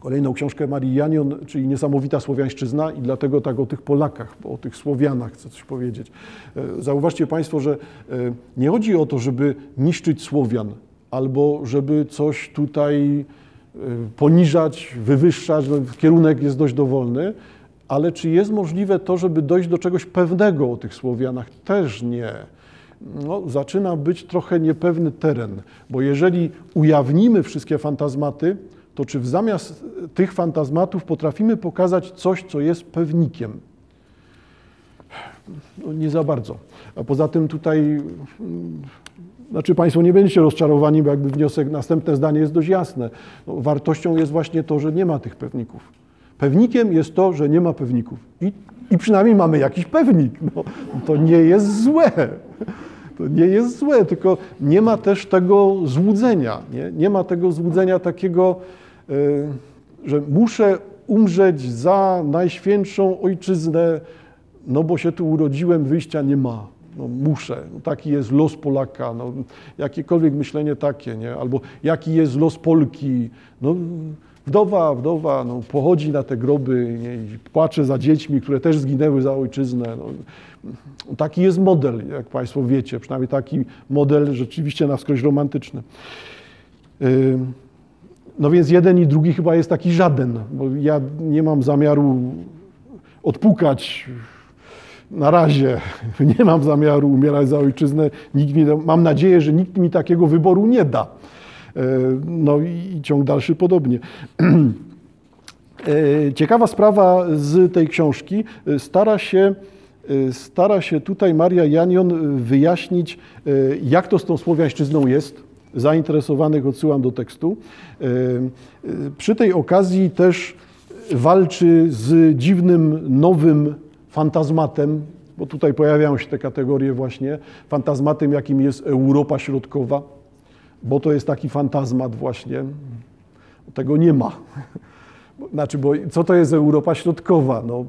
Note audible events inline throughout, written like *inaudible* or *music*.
kolejną książkę Marii Janion, czyli Niesamowita Słowiańszczyzna i dlatego tak o tych Polakach, o tych Słowianach chcę coś powiedzieć. E, zauważcie Państwo, że e, nie chodzi o to, żeby niszczyć Słowian albo żeby coś tutaj e, poniżać, wywyższać, no, kierunek jest dość dowolny, ale czy jest możliwe to, żeby dojść do czegoś pewnego o tych Słowianach? Też nie. No, zaczyna być trochę niepewny teren, bo jeżeli ujawnimy wszystkie fantazmaty, to czy w zamiast tych fantazmatów potrafimy pokazać coś, co jest pewnikiem? No, nie za bardzo. A poza tym tutaj, znaczy Państwo nie będziecie rozczarowani, bo jakby wniosek, następne zdanie jest dość jasne. No, wartością jest właśnie to, że nie ma tych pewników. Pewnikiem jest to, że nie ma pewników. I, i przynajmniej mamy jakiś pewnik. No, to nie jest złe. To nie jest złe, tylko nie ma też tego złudzenia. Nie, nie ma tego złudzenia takiego, że muszę umrzeć za najświętszą ojczyznę, no bo się tu urodziłem, wyjścia nie ma. No muszę. No taki jest los Polaka. No, jakiekolwiek myślenie takie, nie? Albo jaki jest los Polki. No, Wdowa, wdowa no, pochodzi na te groby nie, i płacze za dziećmi, które też zginęły za ojczyznę. No, taki jest model, jak Państwo wiecie, przynajmniej taki model rzeczywiście na wskroś romantyczny. No więc jeden i drugi chyba jest taki żaden, bo ja nie mam zamiaru odpukać na razie. *laughs* Nie mam zamiaru umierać za ojczyznę. Nikt mi, mam nadzieję, że nikt mi takiego wyboru nie da. E, no i ciąg dalszy podobnie. *clears throat* E, ciekawa sprawa z tej książki. E, stara się, stara się tutaj Maria Janion wyjaśnić, jak to z tą słowiańszczyzną jest. Zainteresowanych odsyłam do tekstu. Przy tej okazji też walczy z dziwnym, nowym fantazmatem, bo tutaj pojawiają się te kategorie właśnie, fantazmatem, jakim jest Europa Środkowa bo to jest taki fantazmat właśnie. Tego nie ma. *laughs* Znaczy, bo co to jest Europa Środkowa? No,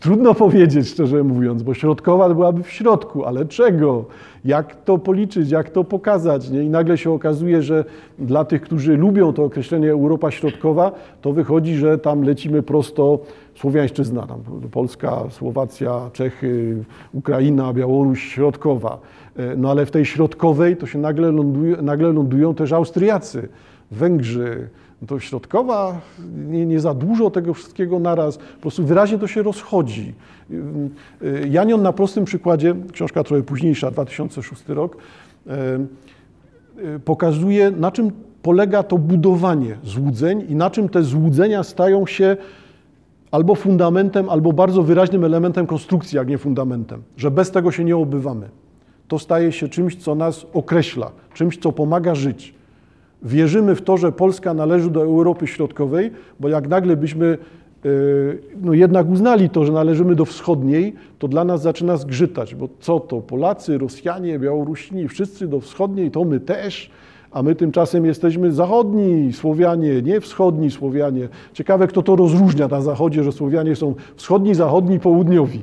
trudno powiedzieć, szczerze mówiąc, bo środkowa byłaby w środku, ale czego? Jak to policzyć, jak to pokazać? Nie? I nagle się okazuje, że dla tych, którzy lubią to określenie Europa Środkowa, to wychodzi, że tam lecimy prosto Słowiańszczyzna, tam Polska, Słowacja, Czechy, Ukraina, Białoruś Środkowa. E, no ale w tej środkowej to się nagle, ląduje, nagle lądują też Austriacy, Węgrzy. No to środkowa, nie, nie za dużo tego wszystkiego naraz, po prostu wyraźnie to się rozchodzi. E, Janion na prostym przykładzie, książka trochę późniejsza, 2006 rok, e, pokazuje, na czym polega to budowanie złudzeń i na czym te złudzenia stają się albo fundamentem, albo bardzo wyraźnym elementem konstrukcji, jak nie fundamentem, że bez tego się nie obywamy to staje się czymś, co nas określa, czymś, co pomaga żyć. Wierzymy w to, że Polska należy do Europy Środkowej, bo jak nagle byśmy y, no jednak uznali to, że należymy do wschodniej, to dla nas zaczyna zgrzytać, bo co to, Polacy, Rosjanie, Białorusini, wszyscy do wschodniej, to my też, a my tymczasem jesteśmy zachodni Słowianie, nie wschodni Słowianie. Ciekawe, kto to rozróżnia na zachodzie, że Słowianie są wschodni, zachodni, południowi.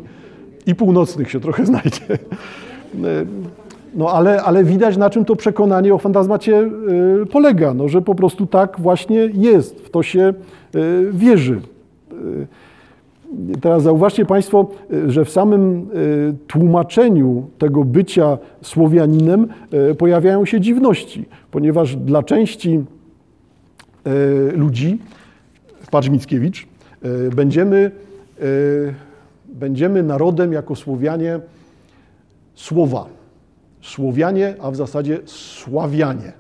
I północnych się trochę *laughs* znajdzie. No ale, ale widać, na czym to przekonanie o fantazmacie e, polega, no, że po prostu tak właśnie jest, w to się e, wierzy. Teraz zauważcie Państwo, że w samym tłumaczeniu tego bycia Słowianinem pojawiają się dziwności, ponieważ dla części ludzi, patrz Mickiewicz, będziemy, będziemy narodem jako Słowianie słowa. Słowianie, a w zasadzie Sławianie.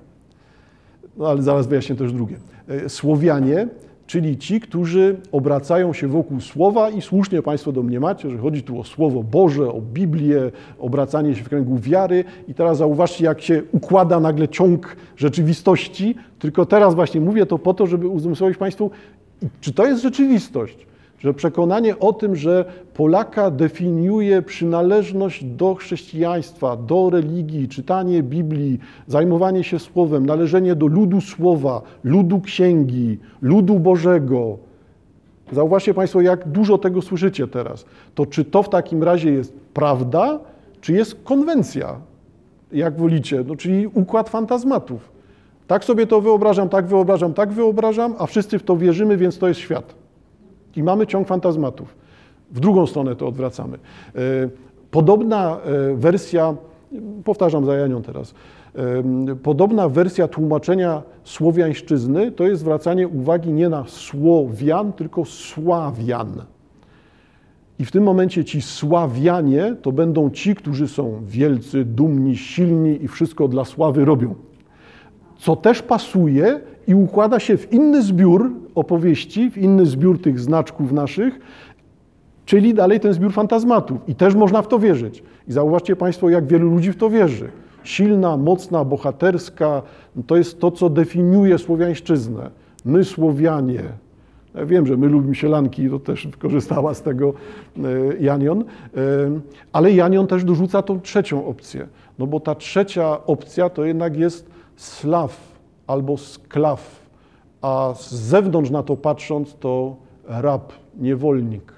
No ale zaraz wyjaśnię też drugie. E, Słowianie, czyli ci, którzy obracają się wokół słowa i słusznie Państwo domniemacie, że chodzi tu o Słowo Boże, o Biblię, obracanie się w kręgu wiary i teraz zauważcie, jak się układa nagle ciąg rzeczywistości, tylko teraz właśnie mówię to po to, żeby uzmysłowić Państwu, czy to jest rzeczywistość że przekonanie o tym, że Polaka definiuje przynależność do chrześcijaństwa, do religii, czytanie Biblii, zajmowanie się słowem, należenie do ludu słowa, ludu księgi, ludu Bożego. Zauważcie Państwo, jak dużo tego słyszycie teraz. To czy to w takim razie jest prawda, czy jest konwencja, jak wolicie, no, czyli układ fantazmatów. Tak sobie to wyobrażam, tak wyobrażam, tak wyobrażam, a wszyscy w to wierzymy, więc to jest świat. I mamy ciąg fantazmatów. W drugą stronę to odwracamy. E, podobna e, wersja, powtarzam za Janią teraz, e, podobna wersja tłumaczenia słowiańszczyzny to jest zwracanie uwagi nie na Słowian, tylko Sławian. I w tym momencie ci Sławianie to będą ci, którzy są wielcy, dumni, silni i wszystko dla sławy robią. Co też pasuje i układa się w inny zbiór opowieści, w inny zbiór tych znaczków naszych, czyli dalej ten zbiór fantazmatów. I też można w to wierzyć. I zauważcie Państwo, jak wielu ludzi w to wierzy. Silna, mocna, bohaterska, to jest to, co definiuje słowiańszczyznę. My Słowianie, ja wiem, że my lubimy sielanki, to też korzystała z tego e, Janion, e, ale Janion też dorzuca tą trzecią opcję, no bo ta trzecia opcja to jednak jest slaw albo sklaw, a z zewnątrz na to patrząc to rab, niewolnik.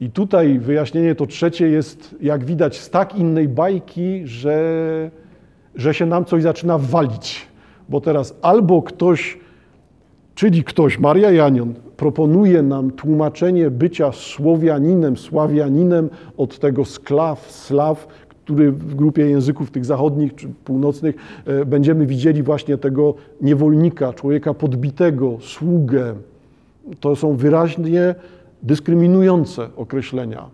I tutaj wyjaśnienie to trzecie jest, jak widać, z tak innej bajki, że, że się nam coś zaczyna walić. Bo teraz albo ktoś Czyli ktoś, Maria Janion, proponuje nam tłumaczenie bycia Słowianinem, Sławianinem od tego sklaw, slaw, który w grupie języków tych zachodnich czy północnych e, będziemy widzieli właśnie tego niewolnika, człowieka podbitego, sługę. To są wyraźnie dyskryminujące określenia.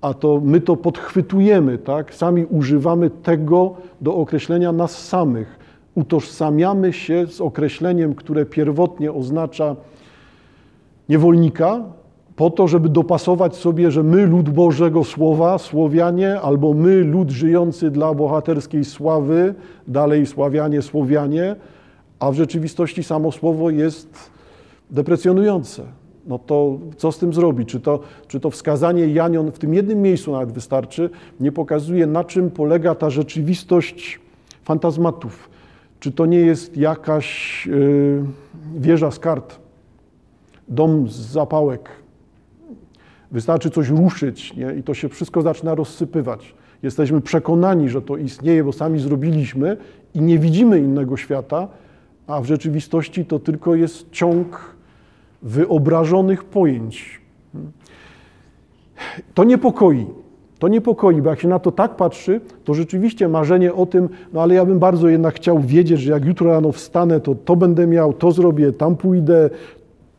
A to my to podchwytujemy, tak? Sami używamy tego do określenia nas samych utożsamiamy się z określeniem, które pierwotnie oznacza niewolnika, po to, żeby dopasować sobie, że my, lud Bożego Słowa, Słowianie, albo my, lud żyjący dla bohaterskiej sławy, dalej Sławianie, Słowianie, a w rzeczywistości samo słowo jest deprecjonujące. No to co z tym zrobić? Czy to, czy to wskazanie Janion w tym jednym miejscu nawet wystarczy, nie pokazuje, na czym polega ta rzeczywistość fantazmatów, czy to nie jest jakaś y, wieża z kart, dom z zapałek? Wystarczy coś ruszyć nie? i to się wszystko zaczyna rozsypywać. Jesteśmy przekonani, że to istnieje, bo sami zrobiliśmy i nie widzimy innego świata, a w rzeczywistości to tylko jest ciąg wyobrażonych pojęć. To niepokoi. To niepokoi, bo jak się na to tak patrzy, to rzeczywiście marzenie o tym, no ale ja bym bardzo jednak chciał wiedzieć, że jak jutro rano wstanę, to to będę miał, to zrobię, tam pójdę,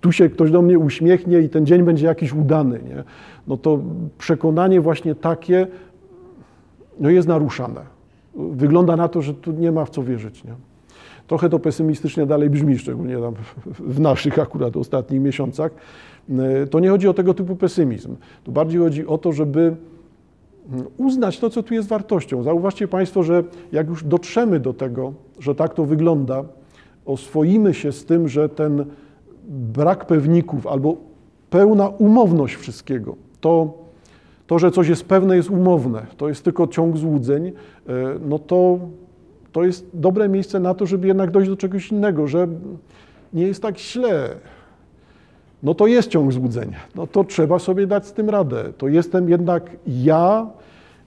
tu się ktoś do mnie uśmiechnie i ten dzień będzie jakiś udany. Nie? No to przekonanie właśnie takie no jest naruszane. Wygląda na to, że tu nie ma w co wierzyć. Nie? Trochę to pesymistycznie dalej brzmi, szczególnie tam w naszych akurat ostatnich miesiącach. To nie chodzi o tego typu pesymizm. Tu bardziej chodzi o to, żeby uznać to, co tu jest wartością. Zauważcie Państwo, że jak już dotrzemy do tego, że tak to wygląda, oswoimy się z tym, że ten brak pewników albo pełna umowność wszystkiego, to, to że coś jest pewne, jest umowne, to jest tylko ciąg złudzeń, e, no to, to jest dobre miejsce na to, żeby jednak dojść do czegoś innego, że nie jest tak źle, no to jest ciąg złudzenia. No to trzeba sobie dać z tym radę. To jestem jednak ja,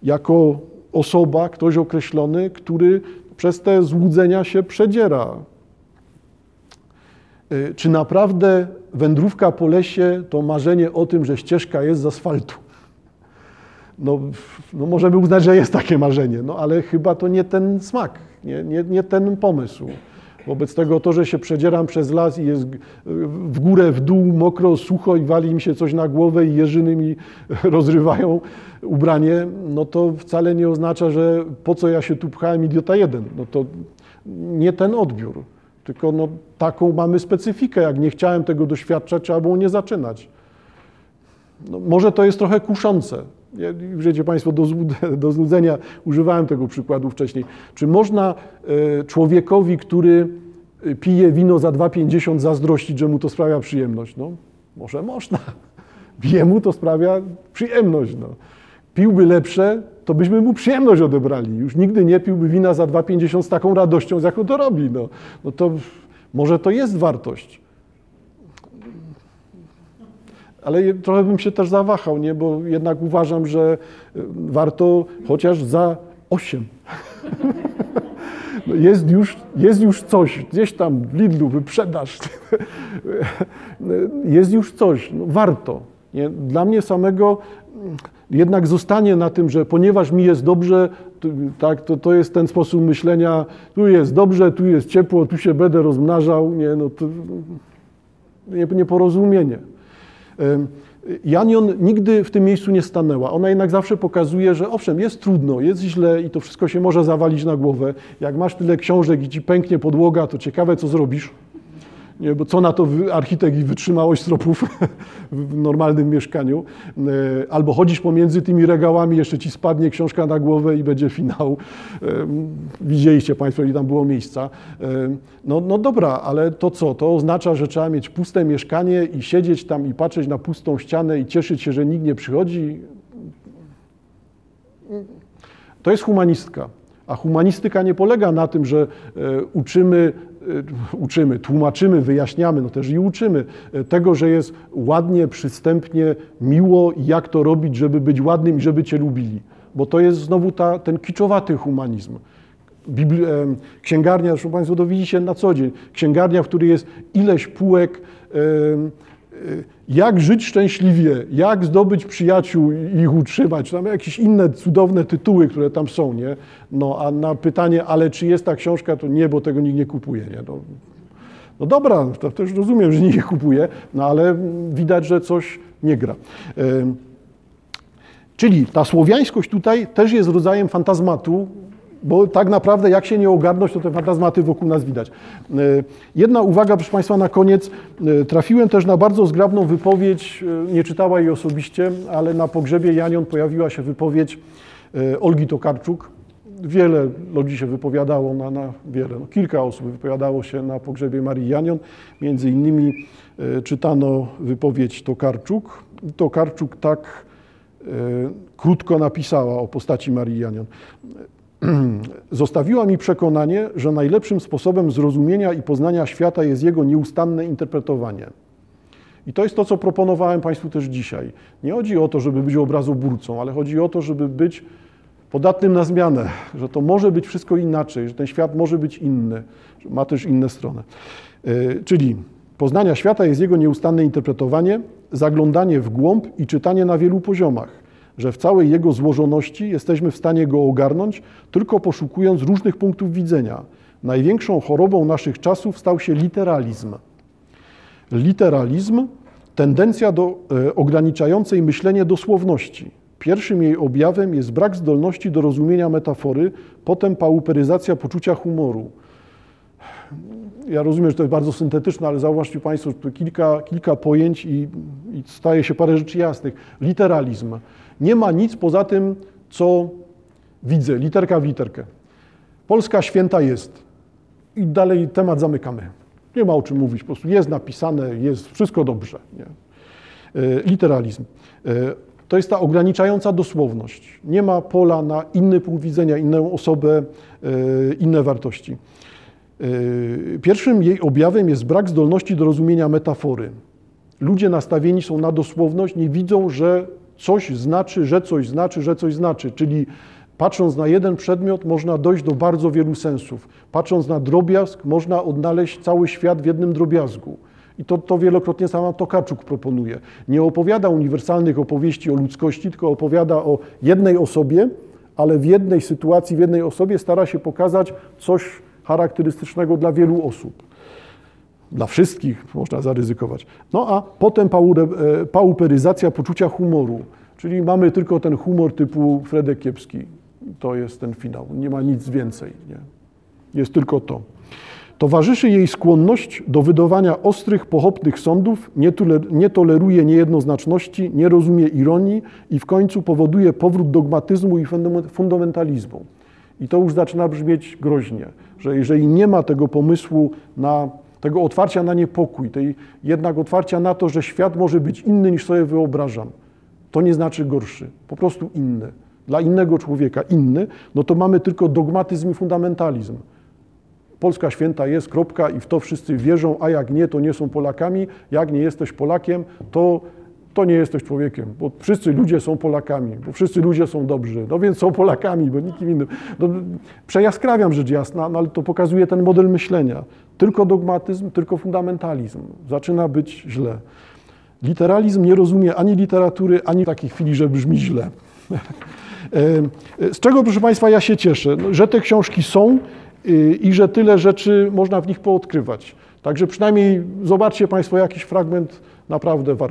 jako osoba, ktoś określony, który przez te złudzenia się przedziera. Y, czy naprawdę wędrówka po lesie to marzenie o tym, że ścieżka jest z asfaltu? No, no możemy uznać, że jest takie marzenie, no ale chyba to nie ten smak, nie, nie, nie ten pomysł. Wobec tego to, że się przedzieram przez las i jest w górę, w dół, mokro, sucho i wali mi się coś na głowę i jeżyny mi *laughs* rozrywają ubranie, no to wcale nie oznacza, że po co ja się tu pchałem idiota jeden. No to nie ten odbiór, tylko no, taką mamy specyfikę. Jak nie chciałem tego doświadczać, trzeba było nie zaczynać. No, może to jest trochę kuszące. Ja, wiecie Państwo, do, do znudzenia używałem tego przykładu wcześniej. Czy można e, człowiekowi, który e, pije wino za 2,50 zazdrościć, że mu to sprawia przyjemność? No, może można. Jemu to sprawia przyjemność. No. Piłby lepsze, to byśmy mu przyjemność odebrali. Już nigdy nie piłby wina za 2,50 z taką radością, z jaką to robi. No, no to może to jest wartość ale trochę bym się też zawahał, nie? bo jednak uważam, że y, warto chociaż za 8. *laughs* no jest, już, jest już coś, gdzieś tam w Lidlu wyprzedaż, *laughs* jest już coś, no warto. Nie? Dla mnie samego jednak zostanie na tym, że ponieważ mi jest dobrze, to, tak, to, to jest ten sposób myślenia, tu jest dobrze, tu jest ciepło, tu się będę rozmnażał, nie, no to nieporozumienie. Janion nigdy w tym miejscu nie stanęła. Ona jednak zawsze pokazuje, że owszem, jest trudno, jest źle i to wszystko się może zawalić na głowę. Jak masz tyle książek i ci pęknie podłoga, to ciekawe, co zrobisz. Nie, bo co na to architekt i wytrzymałość stropów *laughs* w normalnym mieszkaniu. E, albo chodzisz pomiędzy tymi regałami, jeszcze ci spadnie książka na głowę i będzie finał. E, widzieliście Państwo, ile tam było miejsca. E, no, no dobra, ale to co? To oznacza, że trzeba mieć puste mieszkanie i siedzieć tam i patrzeć na pustą ścianę i cieszyć się, że nikt nie przychodzi? To jest humanistka. A humanistyka nie polega na tym, że uczymy uczymy, tłumaczymy, wyjaśniamy, no też i uczymy y, tego, że jest ładnie, przystępnie, miło i jak to robić, żeby być ładnym i żeby Cię lubili. Bo to jest znowu ta, ten kiczowaty humanizm. Bibli księgarnia, zresztą Państwo to widzicie na co dzień, księgarnia, w której jest ileś półek, jak żyć szczęśliwie, jak zdobyć przyjaciół i ich utrzymać, tam jakieś inne cudowne tytuły, które tam są, nie? No a na pytanie, ale czy jest ta książka, to nie, bo tego nikt nie kupuje, nie? No, no dobra, to też rozumiem, że nikt nie kupuje, no ale widać, że coś nie gra. Czyli ta słowiańskość tutaj też jest rodzajem fantazmatu, bo tak naprawdę jak się nie ogarnąć, to te fantazmaty wokół nas widać. E, jedna uwaga, proszę Państwa, na koniec. E, trafiłem też na bardzo zgrabną wypowiedź, e, nie czytała jej osobiście, ale na pogrzebie Janion pojawiła się wypowiedź Olgi Tokarczuk. Wiele ludzi się wypowiadało, na, na wiele, no, kilka osób wypowiadało się na pogrzebie Marii Janion. Między innymi czytano wypowiedź Tokarczuk. Tokarczuk tak krótko napisała o postaci Marii Janion. *clears throat* Zostawiła mi przekonanie, że najlepszym sposobem zrozumienia i poznania świata jest jego nieustanne interpretowanie. I to jest to, co proponowałem Państwu też dzisiaj. Nie chodzi o to, żeby być obrazoburcą, ale chodzi o to, żeby być podatnym na zmianę, że to może być wszystko inaczej, że ten świat może być inny, że ma też inne strony. E, czyli poznania świata jest jego nieustanne interpretowanie, zaglądanie w głąb i czytanie na wielu poziomach że w całej jego złożoności jesteśmy w stanie go ogarnąć, tylko poszukując różnych punktów widzenia. Największą chorobą naszych czasów stał się literalizm. Literalizm tendencja do e, ograniczającej myślenie dosłowności. Pierwszym jej objawem jest brak zdolności do rozumienia metafory, potem pauperyzacja poczucia humoru. Ja rozumiem, że to jest bardzo syntetyczne, ale zauważcie Państwo, że tu kilka, kilka pojęć i, i staje się parę rzeczy jasnych. Literalizm nie ma nic poza tym, co widzę, literka w literkę. Polska święta jest. I dalej temat zamykamy. Nie ma o czym mówić, po prostu jest napisane, jest wszystko dobrze. Nie? E, literalizm. E, to jest ta ograniczająca dosłowność. Nie ma pola na inny punkt widzenia, inną osobę, e, inne wartości. Pierwszym jej objawem jest brak zdolności do rozumienia metafory. Ludzie nastawieni są na dosłowność, nie widzą, że coś znaczy, że coś znaczy, że coś znaczy. Czyli patrząc na jeden przedmiot, można dojść do bardzo wielu sensów. Patrząc na drobiazg, można odnaleźć cały świat w jednym drobiazgu. I to, to wielokrotnie sama Tokarczuk proponuje. Nie opowiada uniwersalnych opowieści o ludzkości, tylko opowiada o jednej osobie, ale w jednej sytuacji, w jednej osobie stara się pokazać coś charakterystycznego dla wielu osób dla wszystkich można zaryzykować. No a potem e, pauperyzacja poczucia humoru, czyli mamy tylko ten humor typu Fredek Kiepski. To jest ten finał, nie ma nic więcej. Nie? Jest tylko to. Towarzyszy jej skłonność do wydawania ostrych, pochopnych sądów, nie, nie toleruje niejednoznaczności, nie rozumie ironii i w końcu powoduje powrót dogmatyzmu i fundamentalizmu. I to już zaczyna brzmieć groźnie, że jeżeli nie ma tego pomysłu na tego otwarcia na niepokój, tej jednak otwarcia na to, że świat może być inny niż sobie wyobrażam. To nie znaczy gorszy, po prostu inny. Dla innego człowieka inny, no to mamy tylko dogmatyzm i fundamentalizm. Polska święta jest, kropka, i w to wszyscy wierzą, a jak nie, to nie są Polakami. Jak nie jesteś Polakiem, to to nie jesteś człowiekiem, bo wszyscy ludzie są Polakami, bo wszyscy ludzie są dobrzy, no więc są Polakami, bo nikim innym. No, przejaskrawiam rzecz jasna, no ale to pokazuje ten model myślenia. Tylko dogmatyzm, tylko fundamentalizm. Zaczyna być źle. Literalizm nie rozumie ani literatury, ani takiej chwili, że brzmi źle. *laughs* Z czego, proszę Państwa, ja się cieszę? No, że te książki są y, i że tyle rzeczy można w nich poodkrywać. Także przynajmniej zobaczcie Państwo jakiś fragment naprawdę warty.